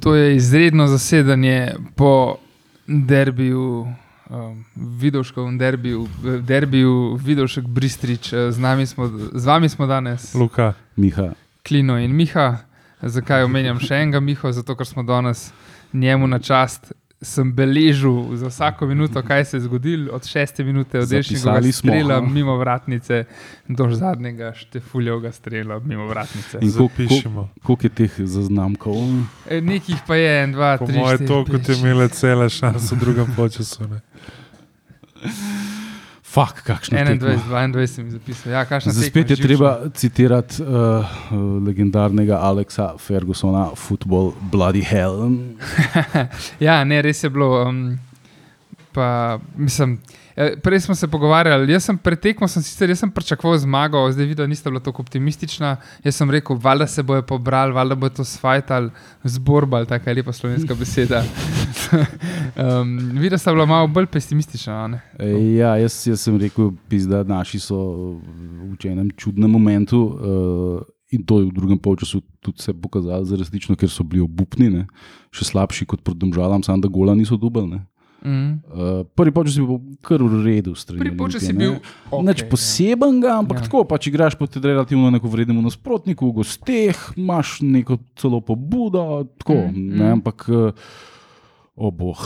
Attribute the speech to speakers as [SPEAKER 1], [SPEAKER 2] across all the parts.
[SPEAKER 1] To je izredno zasedanje po derbiju, um, Vidovškem derbiju, derbiju Vidovšek Bristrič. Z, nami smo, z vami smo danes,
[SPEAKER 2] Luka.
[SPEAKER 3] Miha.
[SPEAKER 1] Klino in Miha. Zakaj omenjam še enega Miha? Zato, ker smo danes njemu na čast. Sem beležil za vsako minuto, kaj se je zgodilo, od šeste minute od
[SPEAKER 3] Zapisali
[SPEAKER 1] desnega
[SPEAKER 3] smo,
[SPEAKER 1] strela
[SPEAKER 3] aha.
[SPEAKER 1] mimo vratnice do zadnjega štefuljevega strela mimo vratnice.
[SPEAKER 3] In koliko-
[SPEAKER 2] Zapišemo.
[SPEAKER 3] Koliko je teh zaznamkov?
[SPEAKER 1] E, Nekih pa je en, dva,
[SPEAKER 2] Po
[SPEAKER 1] tri.
[SPEAKER 2] mojem,
[SPEAKER 1] štiri,
[SPEAKER 2] to, kot je imela cela šansa v drugem času.
[SPEAKER 3] Fak, kakšno
[SPEAKER 1] 21, 22 sem zapisal. Ja,
[SPEAKER 3] spet je
[SPEAKER 1] živčna.
[SPEAKER 3] treba citirati uh, legendarnega Aleksa Fergusona, Football Bloody Hell.
[SPEAKER 1] Ja, ne, res je bilo. Um, pa, mislim, eh, prej smo se pogovarjali, jaz sem pretekmo, sem sicer jaz sem pričakoval zmago, zdaj vidim, da niste bila tako optimistična. Jaz sem rekel, valjda se bojo pobrali, valjda bo to svajtal, zborbal, tako je lepa slovenska beseda. um, Videla sta bila malo bolj pesimistična.
[SPEAKER 3] E, ja, jaz, jaz sem rekel, da naši so v enem čudnem momentu. Uh, In to je v drugem polčasu tudi se pokazalo za resnično, ker so bili obupni, ne? še slabši kot pred Domžalam, samo da gola niso dubali.
[SPEAKER 1] Mm.
[SPEAKER 3] Uh, prvi polčas je bil kar v redu. s strani
[SPEAKER 1] Prvi
[SPEAKER 3] Olimpije,
[SPEAKER 1] je bil
[SPEAKER 3] ne.
[SPEAKER 1] okej,
[SPEAKER 3] Nič
[SPEAKER 1] ja.
[SPEAKER 3] posebenega, ampak
[SPEAKER 1] Ja.
[SPEAKER 3] tako pač igraš proti relativno nekovrednemu nasprotniku, v gosteh, imaš neko celo pobudo, tako,
[SPEAKER 1] Mm,
[SPEAKER 3] mm,
[SPEAKER 1] mm.
[SPEAKER 3] ne, ampak uh, o boh.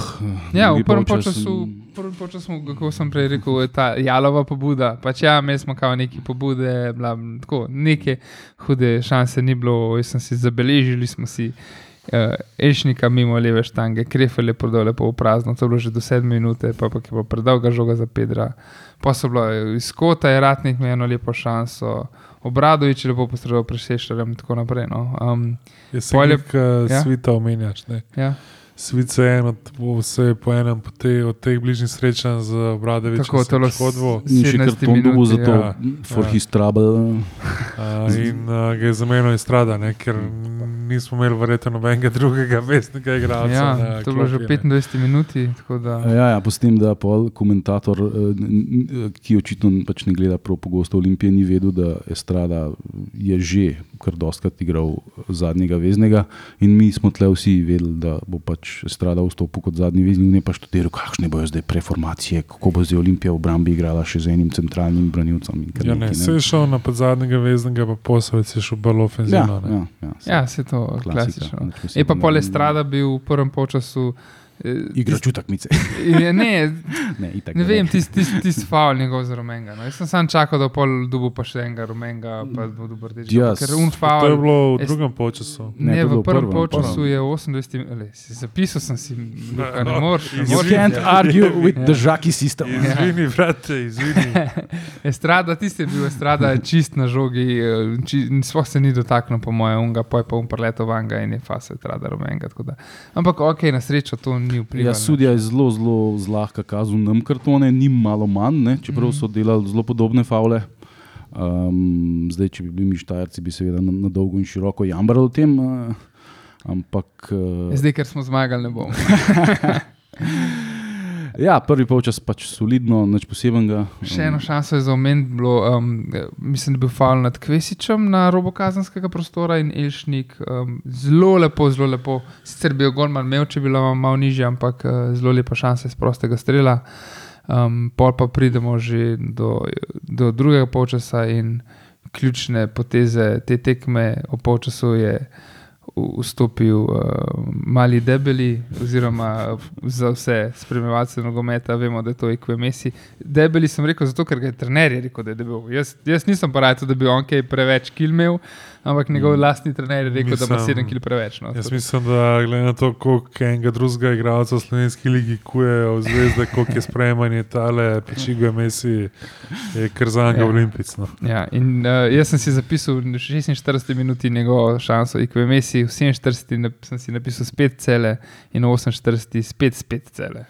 [SPEAKER 1] Ja, v prvem času, prvem času, kako sem prej rekel, je ta jalova pobuda. Pač ja, imeli smo kao neke pobude, bla, tako, neke hude šanse ni bilo, jaz sem si zabeležili, smo si uh, Ešnika mimo leve štange, krefel je prodal lepo v prazno, to je bilo že do sedme minute, pa, pa je bilo predolga žoga za Pedra. Pa so bilo iz kota, je ratnik imel eno lepo šanso. Obradovič je lepo postrežil presešarjem in tako naprej. No. Um,
[SPEAKER 2] Jaz se
[SPEAKER 1] Pol je-
[SPEAKER 2] nek uh,
[SPEAKER 1] ja.
[SPEAKER 2] svita omenjaš. Ne?
[SPEAKER 1] ja.
[SPEAKER 2] Svit se je en od, vse po enem po te, od teh bližnjih srečanj z Obradovičem.
[SPEAKER 1] Tako, to je.
[SPEAKER 3] In še
[SPEAKER 1] 17
[SPEAKER 3] karton dobil za to,
[SPEAKER 2] ja.
[SPEAKER 3] ja. for
[SPEAKER 2] Ja.
[SPEAKER 3] ja. his trouble.
[SPEAKER 2] Uh, in uh, ga je zamenjal iz strada, ne? ker nismo imeli verjetno nobenega drugega mestnega igralca.
[SPEAKER 1] ja,
[SPEAKER 2] na
[SPEAKER 1] to je bilo že v
[SPEAKER 2] klopi, ne.
[SPEAKER 1] 25 minuti. tako da-
[SPEAKER 3] Ja, ja, postim, da pol komentator, eh, n- ki očitno pač ne gleda prav pogosto Olimpije, ni vedel, da Estrada je že kar dostakrat igral zadnjega veznega in mi smo tle vsi vedeli, da bo pač Estrada vstopil kot zadnji vezni in je pa študiral, kakšne bojo zdaj preformacije, kako bo zdaj Olimpija v obrambi igrala še z enim centralnim branilcem.
[SPEAKER 2] Ja, ne, se je šel na zadnjega veznega, pa posel je šel bolj
[SPEAKER 3] Ja,
[SPEAKER 2] ofenzivno. ne.
[SPEAKER 3] ja, ja, saj,
[SPEAKER 1] Ja, se to klasično.
[SPEAKER 3] nič
[SPEAKER 1] Je pa pol Estrada bil v prvem polčasu. Eh,
[SPEAKER 3] Igra
[SPEAKER 1] tist-
[SPEAKER 3] čutakmice.
[SPEAKER 1] je- Ne,
[SPEAKER 3] ne, itak
[SPEAKER 1] ne vem, tisti tis, tis faul njegov za rumenga. No. Jaz sem sam čakal, da bo pol dubu pa še enega rumenga, pa bo dubu rdeč.
[SPEAKER 3] Yes.
[SPEAKER 1] Ker un
[SPEAKER 2] To je
[SPEAKER 1] faul.
[SPEAKER 2] bilo v drugem času.
[SPEAKER 1] Ne,
[SPEAKER 3] Ne,
[SPEAKER 1] v prvem
[SPEAKER 3] prvem.
[SPEAKER 1] je 28, ali si zapisal sem si, Luka, ne
[SPEAKER 2] No,
[SPEAKER 1] moreš.
[SPEAKER 3] You
[SPEAKER 1] moreš.
[SPEAKER 3] can't argue with
[SPEAKER 1] Ja.
[SPEAKER 3] the Žaki system.
[SPEAKER 2] Izvini, brate, izvini.
[SPEAKER 1] Estrada, tisti je bil, Estrada čist na žogi, eh, či- sploh se ni dotaknil, po mojem, unga, pa je pa um preletel vanga in je fasa Estrada rumenga. tako da. Ampak ok, na srečo to ni vplivalo.
[SPEAKER 3] Ja, sudja je zelo, zelo zlahka kazal nam kartone, ni malo manj, ne, čeprav
[SPEAKER 1] Mhm.
[SPEAKER 3] so delali zelo podobne faule. Um, zdaj, če bi bili mi štajerci, bi seveda na, na dolgo in široko jamrali o tem. Uh, ampak uh,
[SPEAKER 1] Zdaj, ker smo zmagali, ne bomo.
[SPEAKER 3] ja, prvi polčas pač solidno, nič posebenega.
[SPEAKER 1] Še eno šanso je za omen, um, mislim, da je bil faul nad Kvesičem na robu kazanskega prostora in Elšnik. Um, zelo lepo, zelo lepo. Sicer bi jo Gorman imel, če bi bila malo nižja, ampak uh, zelo lepa šansa iz prostega strela. Um, pol pa pridemo že do, do drugega polčasa in ključne poteze te tekme o polčasu je vstopil uh, mali debeli, oziroma za vse spremljevalce nogometa, vemo, da je to ekvemesi. Debeli sem rekel zato, ker ga je trener je rekel, da je debel. Jaz, jaz nisem pa rekel, da bi on kaj preveč kil imel, ampak njegov lastni trener je rekel, da ima
[SPEAKER 2] Mislim-
[SPEAKER 1] 7 kil preveč. No.
[SPEAKER 2] Jaz mislim, da glede na to, koliko enega drugega igralca v slovenski ligi kujejo v zvezde, koliko je sprejemanje tale, pečiguje Messi, je kar za njega
[SPEAKER 1] Ja.
[SPEAKER 2] olimpic. No.
[SPEAKER 1] Ja, in, uh, jaz sem si zapisal v 46 minuti njegovo šanso, ekvemesi, v 47 nap- sem si napisal spet cele in v 48 spet, spet cele.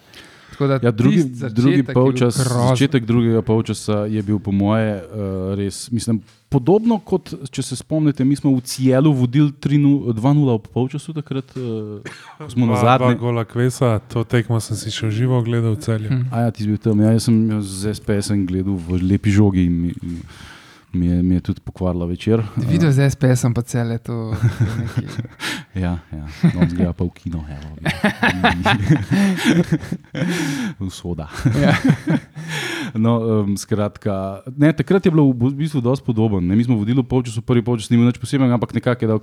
[SPEAKER 1] Da
[SPEAKER 3] Ja, drugi,
[SPEAKER 1] začetek
[SPEAKER 3] drugi polčas, začetek drugega polčasa je bil, po moje, uh, res. Mislim, podobno kot če se spomnite, mi smo v Cielu vodili 3-0 2-0 ob polčasu, takrat uh, smo na
[SPEAKER 2] Dva, dva gola kvesa, to tekmo sem si še živo gledal v celju.
[SPEAKER 1] Hm.
[SPEAKER 3] A ja, ti si bil tam. Ja, jaz sem z SPS-em gledal v lepi žogi. In, in mi je, mi je tudi pokvarila večer.
[SPEAKER 1] Video z SPS-om pa cele to.
[SPEAKER 3] Ja, ja. No, zgleda pa v kino, evo. Usoda.
[SPEAKER 1] Ja.
[SPEAKER 3] No, um, skratka, ne, takrat je bilo v bistvu dosti podobno. Ne. Mi smo vodili polčas, v prvi polčas ni bilo nič posebnega, ampak nekako je dal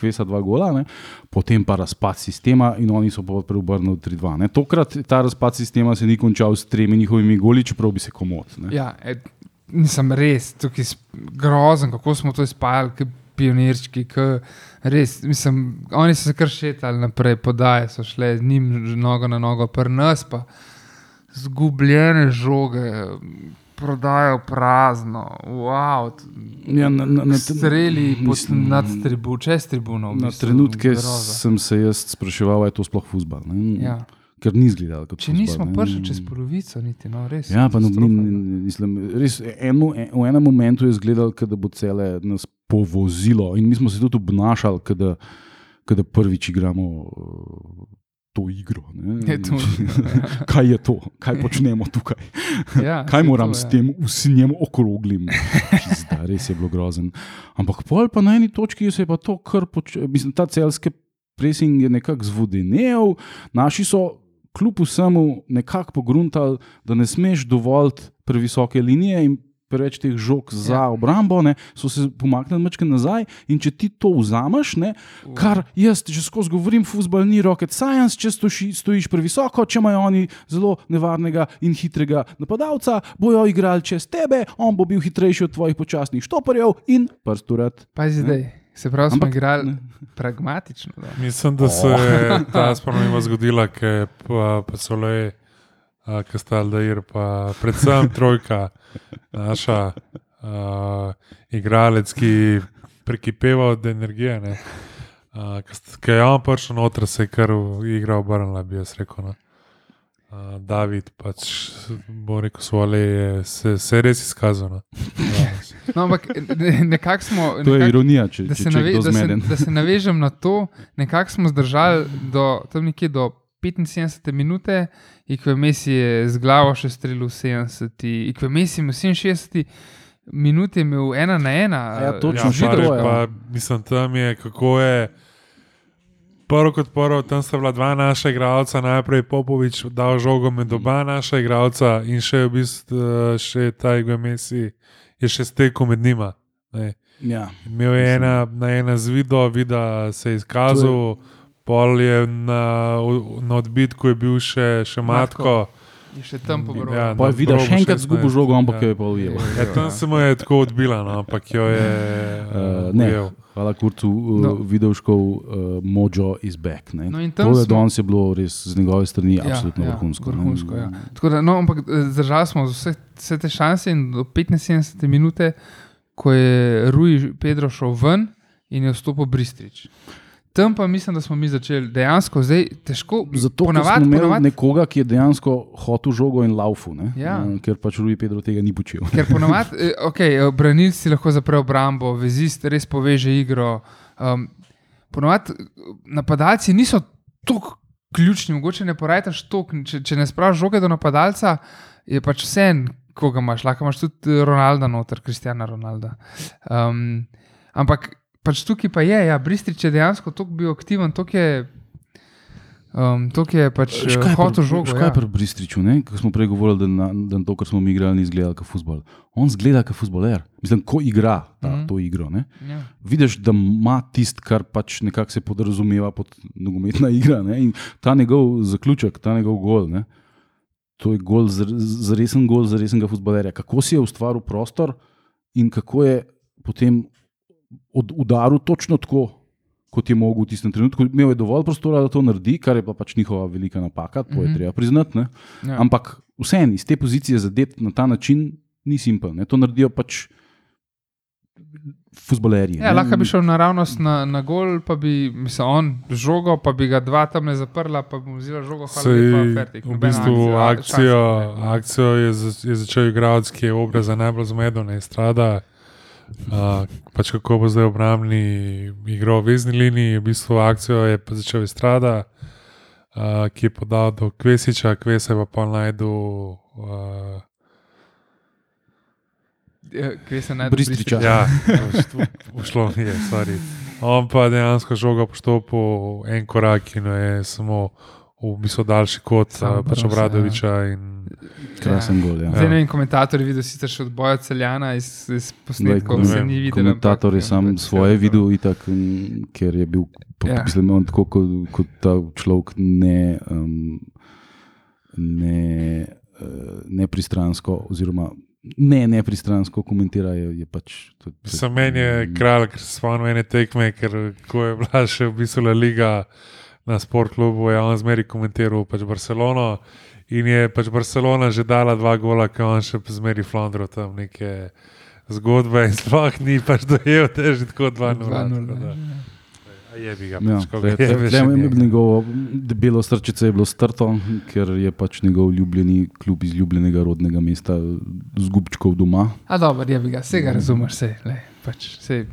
[SPEAKER 3] kvesa dva gola, ne. potem pa razpad sistema in oni so pa preobrnili 3-2. ne. Tokrat ta razpad sistema se ni končal s tremi njihovimi goli, čeprav bi se komod. ne.
[SPEAKER 1] Ja, e, nisem res tukaj grozen, kako smo to izpajali, kot pionirčki. K, res, mislim, oni so se kar šetali naprej, podaje so šle z njim nogo na nogo, pri nas pa zgubljene žoge, prodajo prazno, wow,
[SPEAKER 3] Ja, na, na, na,
[SPEAKER 1] streli
[SPEAKER 3] mislim,
[SPEAKER 1] nad tribu, čez tribuno. v
[SPEAKER 3] Na
[SPEAKER 1] bistvu,
[SPEAKER 3] trenutke
[SPEAKER 1] groza.
[SPEAKER 3] sem se jaz spraševal, ali je to sploh futbal.
[SPEAKER 1] Ja.
[SPEAKER 3] Ker ni izgledal kot
[SPEAKER 1] Če nismo
[SPEAKER 3] ne.
[SPEAKER 1] prišli čez polovico, niti no, res.
[SPEAKER 3] Ja, pa no, mislim, res, eno, en, v enem momentu je izgledalo, da bo cele nas povozilo, in mi smo se tudi obnašali, kot da, kot da prvič igramo to igro. ne.
[SPEAKER 1] Je to,
[SPEAKER 3] Kaj je to, kaj počnemo tukaj?
[SPEAKER 1] ja,
[SPEAKER 3] Kaj moram
[SPEAKER 1] to,
[SPEAKER 3] s
[SPEAKER 1] ja.
[SPEAKER 3] tem usinjem okroglim? Pizda, res je bilo grozen. Ampak pol pa na eni točki se je pa to kar počelo. Mislim, ta celski presing je nekako zvodenel, naši so kljub vsemu nekako pogruntali, da ne smeš dovoliti previsoke linije in preveč teh žog za
[SPEAKER 1] Ja.
[SPEAKER 3] obrambo, ne, so se pomaknili mečke nazaj in če ti to vzameš, ne, kar jaz že skozi govorim, futbol ni rocket science, če stoši, stojiš previsoko, če imajo oni zelo nevarnega in hitrega napadalca, bojo igrali čez tebe, on bo bil hitrejši od tvojih počasnih štoparjev in prsturat.
[SPEAKER 1] Pazi zdaj, se pravi, smo
[SPEAKER 3] Ampak,
[SPEAKER 1] igrali
[SPEAKER 3] ne.
[SPEAKER 1] pragmatično. Da.
[SPEAKER 2] Mislim, da se je ta sprememba zgodila, ker pa, pa so le, ki sta Aldair, pa predvsem trojka, naša uh, igralec, ki prekipeva od energije. ne. Uh, Ker je on prišel noter, se je kar igra obrnila, bi jaz rekel. No. Uh, David, pač bo rekel, svole je se, se je res izkazal. No. Ja,
[SPEAKER 1] No, ampak ne- nekako smo.
[SPEAKER 3] To je ironija, če,
[SPEAKER 1] Da
[SPEAKER 3] če,
[SPEAKER 1] se, nave, da, se, da se navežem na to, nekako smo zdržali do, tam nekje do 75 minute, Ikvemesi je z glavo še strelil 70, Ikvemesi je imel 67 minut, je imel ena na ena.
[SPEAKER 3] Ja, točno,
[SPEAKER 1] eh,
[SPEAKER 3] že to je,
[SPEAKER 2] pa, mislim, tam je kako je. Prvo kot prvo, tam sta bila dva naša igralca, najprej Popovič dal žogo med oba naša igralca in še v bistvu eh, še ta Igvemesi je še stekel med njima. Ne.
[SPEAKER 3] Ja.
[SPEAKER 2] Imel je ena, na ena zvido, vida se je izkazal, pol je na, na odbitku je bil še, še
[SPEAKER 1] Matko.
[SPEAKER 2] Matko.
[SPEAKER 1] Je še tam pogorel.
[SPEAKER 2] Ja,
[SPEAKER 3] Pa je videl še enkrat
[SPEAKER 2] 16,
[SPEAKER 3] zgubil žogo, ampak
[SPEAKER 2] ja.
[SPEAKER 3] jo je pa ujel.
[SPEAKER 2] Ja, tam se mu je tako odbila, no, ampak jo je
[SPEAKER 3] Uh, ne,
[SPEAKER 2] ujel.
[SPEAKER 3] hvala Kurcu, uh, No. Videoškov uh, Mojo is back. Ne.
[SPEAKER 1] No, in tam
[SPEAKER 3] to je
[SPEAKER 1] smo-
[SPEAKER 3] danes je bilo res z njegove strani
[SPEAKER 1] Ja,
[SPEAKER 3] absolutno
[SPEAKER 1] ja,
[SPEAKER 3] vrhunsko.
[SPEAKER 1] vrhunsko, ja. Tako Da, no, ampak zdržali smo vse, vse te šanse in do 75 minute, ko je Rui Pedro šel ven in je vstopil Bristrič. Tam pa mislim, da smo mi začeli dejansko zdaj težko.
[SPEAKER 3] Zato ker
[SPEAKER 1] ponavadi-
[SPEAKER 3] smo imeli
[SPEAKER 1] ponavadi-
[SPEAKER 3] nekoga, ki je dejansko hotel žogo in laufu, ne?
[SPEAKER 1] Ja.
[SPEAKER 3] Eh, ker pač Rui Pedro tega ni počel.
[SPEAKER 1] Ker ponovadi, eh, okay, eh, branilci lahko zaprejo obrambo, vezist res poveže igro. Um, ponovadi eh, napadalci niso tako ključni, mogoče ne porajtaš toliko. Če, če ne spraviš žoge do napadalca, je pač vse en, koga imaš. Lahko imaš tudi Ronalda noter, Kristjana Ronalda. Um, ampak pač tukaj pa je, ja, Bristrič je dejansko tako bil aktiven, tako je. Um, to je pač hotel žogo.
[SPEAKER 3] je
[SPEAKER 1] Ja.
[SPEAKER 3] pri Bristriču, ko smo prej govorili, da, na, da to, kar smo mi igrali, ni izgledal kot futbol. On zgleda kot futboler. Mislim, ko igra ta, mm. -hmm. to igro. Ne?
[SPEAKER 1] Ja.
[SPEAKER 3] Vidiš, da ima tisto, kar pač nekako se podrazumeva pod nogometna igra. Ne? In ta njegov zaključek, ta njegov gol. Ne? To je gol, zr- z resen gol za resnega futbolerja. Kako si je ustvaril prostor in kako je potem od, udaril točno tako, kot je mogel v tistem trenutku. Imel je dovolj prostora, da to naredi, kar je pa pač njihova velika napaka, to je
[SPEAKER 1] Mhm.
[SPEAKER 3] treba priznati. Ne?
[SPEAKER 1] Ja.
[SPEAKER 3] Ampak vseeno iz te pozicije zadeti na ta način ni simpel. Ne? To naredijo pač futbolerji.
[SPEAKER 1] Ja,
[SPEAKER 3] ne.
[SPEAKER 1] lahko bi šel naravnost na, na gol, pa bi mislim, on žogo, pa bi ga dva tam ne zaprla, pa bi mu vzela žogo, hvala
[SPEAKER 2] Sej,
[SPEAKER 1] lepa, fertik.
[SPEAKER 2] v bistvu
[SPEAKER 1] akcija,
[SPEAKER 2] akcijo, akcijo je, za- je začel igrati, ki je obraza najbolj zmeden, ne strada. Uh, pač kako bo zdaj obrambni igral v vezni liniji, v bistvu akcijo je pa začel strada, uh, ki je podal do Kvesiča, Kvese pa pa najdu. Uh,
[SPEAKER 1] Kje se najbolj
[SPEAKER 3] Bristriča.
[SPEAKER 2] Ja, ušlo mi je, stvari. On pa dejansko žoga poštopil en korak in je samo v bistvu daljši kot pač Obradoviča. In,
[SPEAKER 3] Krasen gol. Ja.
[SPEAKER 1] Zdaj ne vem, komentatorji videl sicer še od boja celjana iz, iz posnetkov,
[SPEAKER 2] ne
[SPEAKER 1] se ni videl.
[SPEAKER 3] Komentator je
[SPEAKER 1] ampak,
[SPEAKER 3] sam
[SPEAKER 1] pač,
[SPEAKER 3] svoje
[SPEAKER 1] ja,
[SPEAKER 3] videl, itak, ker je bil, po,
[SPEAKER 1] Ja.
[SPEAKER 3] ja. mislim, on tako kot, kot ta človek ne, um, ne, uh, nepristransko, oziroma ne nepristransko komentira. Je, je pač, to, to,
[SPEAKER 2] Za meni je kralj, ker se spomnim ene tekme, ker ko je bila še v bistvu La Liga na sport klubu, je on zmeri komentiral pač Barcelono. In je pač Barcelona že dala dva gola, ki on še zmeri Flandro tam neke zgodbe in sploh ni pač dojel, da je že tako 2-0.
[SPEAKER 1] 2:0,
[SPEAKER 2] tako da.
[SPEAKER 1] ja.
[SPEAKER 2] A Je ga,
[SPEAKER 3] Ja,
[SPEAKER 2] pač,
[SPEAKER 3] tle-
[SPEAKER 2] še
[SPEAKER 3] tle-
[SPEAKER 2] njega.
[SPEAKER 3] njegovo debelo srčice je bilo strto, ker je pač njegov ljubljeni klub iz ljubljenega rodnega mesta z gubčkov doma.
[SPEAKER 1] A dobro, je bi ga, vse ga razumeš, vse. Pač, sej,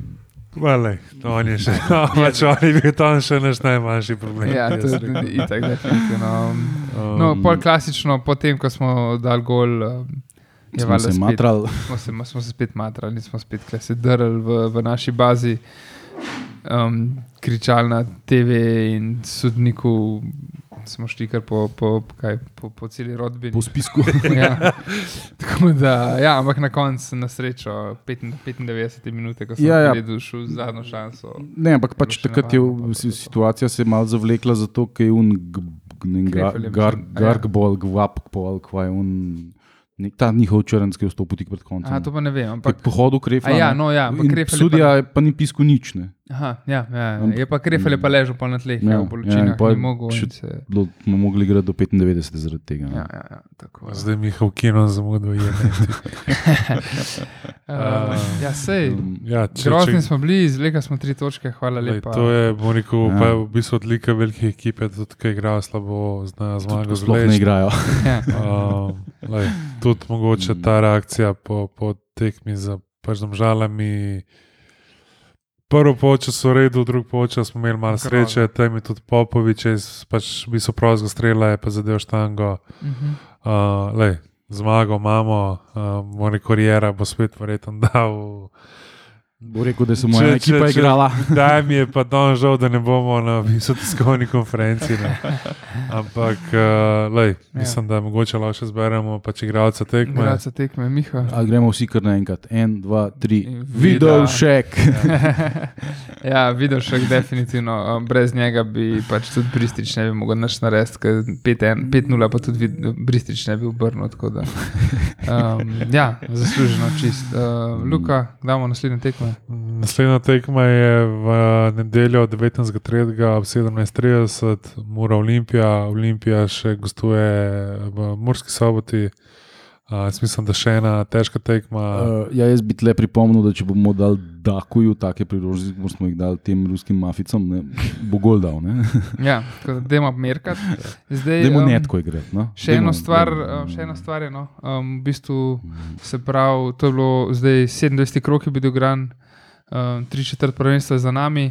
[SPEAKER 2] Vale, on je še, no, pač on je bil tam še naš najmanjši problem.
[SPEAKER 1] ja, to je
[SPEAKER 2] rekel.
[SPEAKER 1] itak, definitivno. No,
[SPEAKER 3] Um,
[SPEAKER 1] pol klasično, potem, ko smo dali gol, um, je
[SPEAKER 3] Smo
[SPEAKER 1] valjda
[SPEAKER 3] se
[SPEAKER 1] spet-
[SPEAKER 3] matrali.
[SPEAKER 1] smo se, smo se spet matrali, nismo spet kle se drli v, v naši bazi, um, kričali na TV in sodniku. Smo šli kar po, po, kaj, po, po celi rodbi.
[SPEAKER 3] Po spisku.
[SPEAKER 1] ja. Tako da, ja, ampak na koncu, na srečo, 95 minut, ko sem
[SPEAKER 3] Ja, ja.
[SPEAKER 1] ja, ja. šel zadnjo šanso.
[SPEAKER 3] Ne, ampak pač takrat je
[SPEAKER 1] pa
[SPEAKER 3] situacija se je malo zavlekla, zato ker je un
[SPEAKER 1] a
[SPEAKER 3] gargbol, gvapkpol, kva je un. nek- Ta njihov črnc, ki je vstopil tik pred koncem.
[SPEAKER 1] Aha, to pa ne vem.
[SPEAKER 3] Ampak,
[SPEAKER 1] Ampak,
[SPEAKER 3] po hodu krefla.
[SPEAKER 1] a ja, no, ja, pa-
[SPEAKER 3] Sudija je pa ni pisal nič. Ne.
[SPEAKER 1] Aha, ja, ja, ja. Je pa krefel, je pa ležal pa na tleh,
[SPEAKER 3] Ja,
[SPEAKER 1] ja, v
[SPEAKER 3] ja,
[SPEAKER 1] bolečinah,
[SPEAKER 3] in pol
[SPEAKER 1] ni mogel. Se,
[SPEAKER 3] Bilo smo mogli igrati do 95 zaradi tega. ne.
[SPEAKER 1] ja, ja, ja, tako.
[SPEAKER 2] Zdaj mi je v kino zamudil.
[SPEAKER 1] Uh, ja, sej.
[SPEAKER 3] Um,
[SPEAKER 2] Ja, če,
[SPEAKER 1] Grozni
[SPEAKER 2] če,
[SPEAKER 1] smo bili, zlega smo tri točke, hvala
[SPEAKER 2] lej,
[SPEAKER 1] lepa.
[SPEAKER 2] to je bom rekel,
[SPEAKER 3] Ja.
[SPEAKER 2] pa je v bistvu odlika velike ekipe, tudi ki igrajo slabo, znajo zmago
[SPEAKER 3] Sploh ne igrajo.
[SPEAKER 1] Ja.
[SPEAKER 2] Um, lej, tudi mogoče ta reakcija po, po tekmi za pač žalami. Prvo počas so v redu, drugi počas smo imeli malo sreče, tam je tudi Popovič, pač v bistvu prozgo strela, je pa zadev štango.
[SPEAKER 1] Mhm.
[SPEAKER 2] Uh, lej, zmago imamo, uh, mora karijera bo spet verjetno dal.
[SPEAKER 3] Bo rekel, da se moja
[SPEAKER 2] Če-
[SPEAKER 3] ekipa
[SPEAKER 2] če- če-
[SPEAKER 3] igrala.
[SPEAKER 2] Da, mi je pa dan žal, da ne bomo na visotiskovni konferenci. Ne. Ampak, uh, lej,
[SPEAKER 1] Ja.
[SPEAKER 2] mislim, da mogoče lahko še zberemo pač igralca tekme.
[SPEAKER 1] Graca tekme, Miha.
[SPEAKER 3] A gremo vsi kar naenkrat. En, dva, tri. Videl šek.
[SPEAKER 1] ja, videl še definitivno. Brez njega bi pač tudi Bristič ne bi mogel nič narediti, ker 5-0 pa tudi Bristič ne bi obrnil. Um, ja, zasluženo čist. Uh, Luka, damo naslednje tekme.
[SPEAKER 2] Naslednja tekma je v nedeljo 19.3. ob 17.30, Mura Olimpija. Olimpija še gostuje v Murski soboti. Uh, jaz mislim, da še ena težka tekma.
[SPEAKER 3] Uh, ja, jaz bi tle pripomnil, da če bomo dali Dakuju take priložnosti, kot smo jih dali tem ruskim maficam, ne, bo gol dal. Ne?
[SPEAKER 1] Ja, tako da dajmo merkat. Zdaj,
[SPEAKER 3] Dajmo
[SPEAKER 1] um,
[SPEAKER 3] netko igrati. No?
[SPEAKER 1] Še eno,
[SPEAKER 3] Dajmo-
[SPEAKER 1] stvar,
[SPEAKER 3] dajmo-
[SPEAKER 1] uh, še ena stvar je, no, um, v bistvu se pravi, to je bilo zdaj 27 krok, je bil igran, um, tri četrt prvenstva je za nami,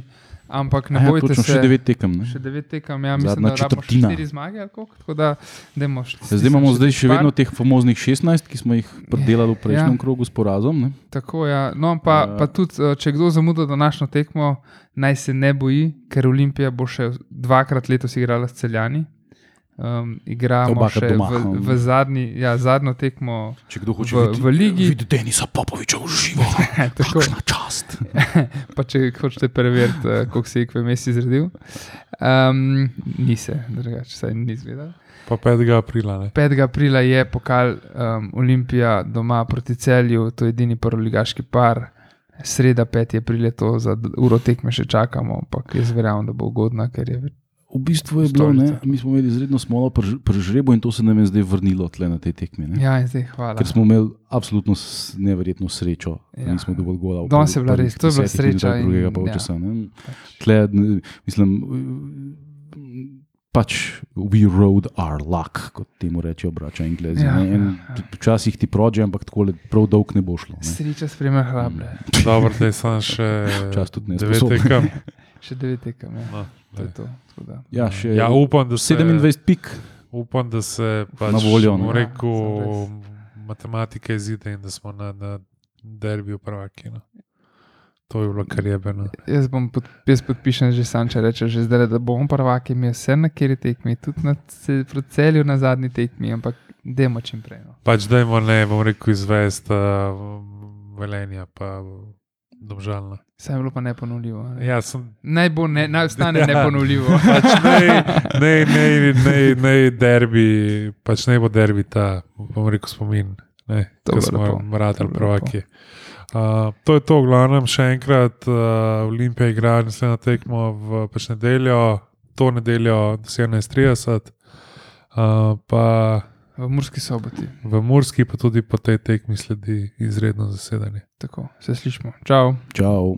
[SPEAKER 1] ampak ne
[SPEAKER 3] Aja,
[SPEAKER 1] bojte
[SPEAKER 3] točno,
[SPEAKER 1] se.
[SPEAKER 3] še devet tekem. Ne?
[SPEAKER 1] Še devet tekem, ja, mislim,
[SPEAKER 3] Zadnja
[SPEAKER 1] da
[SPEAKER 3] četrtina.
[SPEAKER 1] štiri zmage, koliko, tako da dajmo še.
[SPEAKER 3] Ja, zdaj imamo zdaj še
[SPEAKER 1] par.
[SPEAKER 3] vedno teh famoznih 16, ki smo jih predelali v prejšnjem
[SPEAKER 1] Ja.
[SPEAKER 3] krogu s porazom. Ne?
[SPEAKER 1] Tako, ja. No, pa,
[SPEAKER 3] Ja.
[SPEAKER 1] pa tudi, uh, če kdo zamuda današnjo tekmo, naj se ne boji, ker Olimpija bo še dvakrat letos igrala s celjani. Um, igramo
[SPEAKER 3] Obakrat
[SPEAKER 1] še
[SPEAKER 3] doma,
[SPEAKER 1] v, v zadnji, ja, zadnjo tekmo
[SPEAKER 3] Če kdo hoče
[SPEAKER 1] v,
[SPEAKER 3] videti,
[SPEAKER 1] v ligi.
[SPEAKER 3] vidi Denisa Popoviča v živo.
[SPEAKER 1] Tako,
[SPEAKER 3] Kakšna čast.
[SPEAKER 1] pa če hočete preveriti, uh, koliko se je KVMS izredil. Um, ni se, drugače, saj ni izvedel.
[SPEAKER 2] Pa 5. aprila. Ne.
[SPEAKER 1] 5. aprila je pokal um, Olimpija doma proti celju, to je edini prvoligaški par. Sreda 5. aprila to za uro tekme še čakamo, ampak jaz verjamem, da bo ugodna, ker je
[SPEAKER 3] V bistvu je bilo, ne, mi smo imeli izredno smolo pri pri žrebu in to se nam je zdaj vrnilo tle na tej tekmi. Ne?
[SPEAKER 1] Ja, zdaj hvala.
[SPEAKER 3] Ker smo imeli absolutno neverjetno srečo, da
[SPEAKER 1] Ja.
[SPEAKER 3] nismo dovolj gola. v
[SPEAKER 1] Danes je bila res- to je bila sreča in-
[SPEAKER 3] Drugega
[SPEAKER 1] ja.
[SPEAKER 3] polčasa. ne. Tle, ne, mislim, pač we rode our luck, kot temu rečejo, brača Englezi.
[SPEAKER 1] Ja,
[SPEAKER 3] ne. En-
[SPEAKER 1] ja, ja.
[SPEAKER 3] Včasih ti prođe, ampak tako prav dolg ne bo šlo. Ne.
[SPEAKER 1] Sreča spremlja hrable.
[SPEAKER 2] Dobro, da je samo še
[SPEAKER 3] Včasih tudi
[SPEAKER 2] devet
[SPEAKER 3] nesposoben.
[SPEAKER 1] Še devet tekem. Ja.
[SPEAKER 2] No,
[SPEAKER 1] To je to. tako da.
[SPEAKER 3] Ja, še
[SPEAKER 2] ja, upam, da se
[SPEAKER 3] 27 pik.
[SPEAKER 2] Upam, da se pač,
[SPEAKER 3] Na voljo,
[SPEAKER 1] Ja,
[SPEAKER 2] rekel,
[SPEAKER 1] sem
[SPEAKER 2] matematike izide in da smo na, na derbi v prvaki. No. To je bilo kar jebeno.
[SPEAKER 1] Jaz, bom pod, jaz podpišem že sam, če reče, že zdaj, da bom prvak, mi je vse na kjer tekmi, tudi na celju na zadnji tekmi, ampak demo čim prej. No.
[SPEAKER 2] Pač dajmo ne, bom rekel, izvest uh, velenja, pa domžalno.
[SPEAKER 1] Vse je bilo pa neponovljivo. Ne?
[SPEAKER 2] Ja, sem
[SPEAKER 1] Naj bo, ne, naj ostane
[SPEAKER 2] Ja.
[SPEAKER 1] neponovljivo.
[SPEAKER 2] pač ne, ne, ne, ne, ne derbi, pač ne bo derbi ta, bom rekel, spomin, ne,
[SPEAKER 1] To
[SPEAKER 2] smo mratali prvaki. Uh, to je to, v glavnem, še enkrat, uh, Olimpija igra naslednjo tekmo v pač nedeljo, to nedeljo 17:30, uh, pa
[SPEAKER 1] V Murski soboti.
[SPEAKER 2] v Murski, pa tudi po tej tekmi sledi izredno zasedanje.
[SPEAKER 1] Tako, se slišmo. Čau.
[SPEAKER 3] Čau.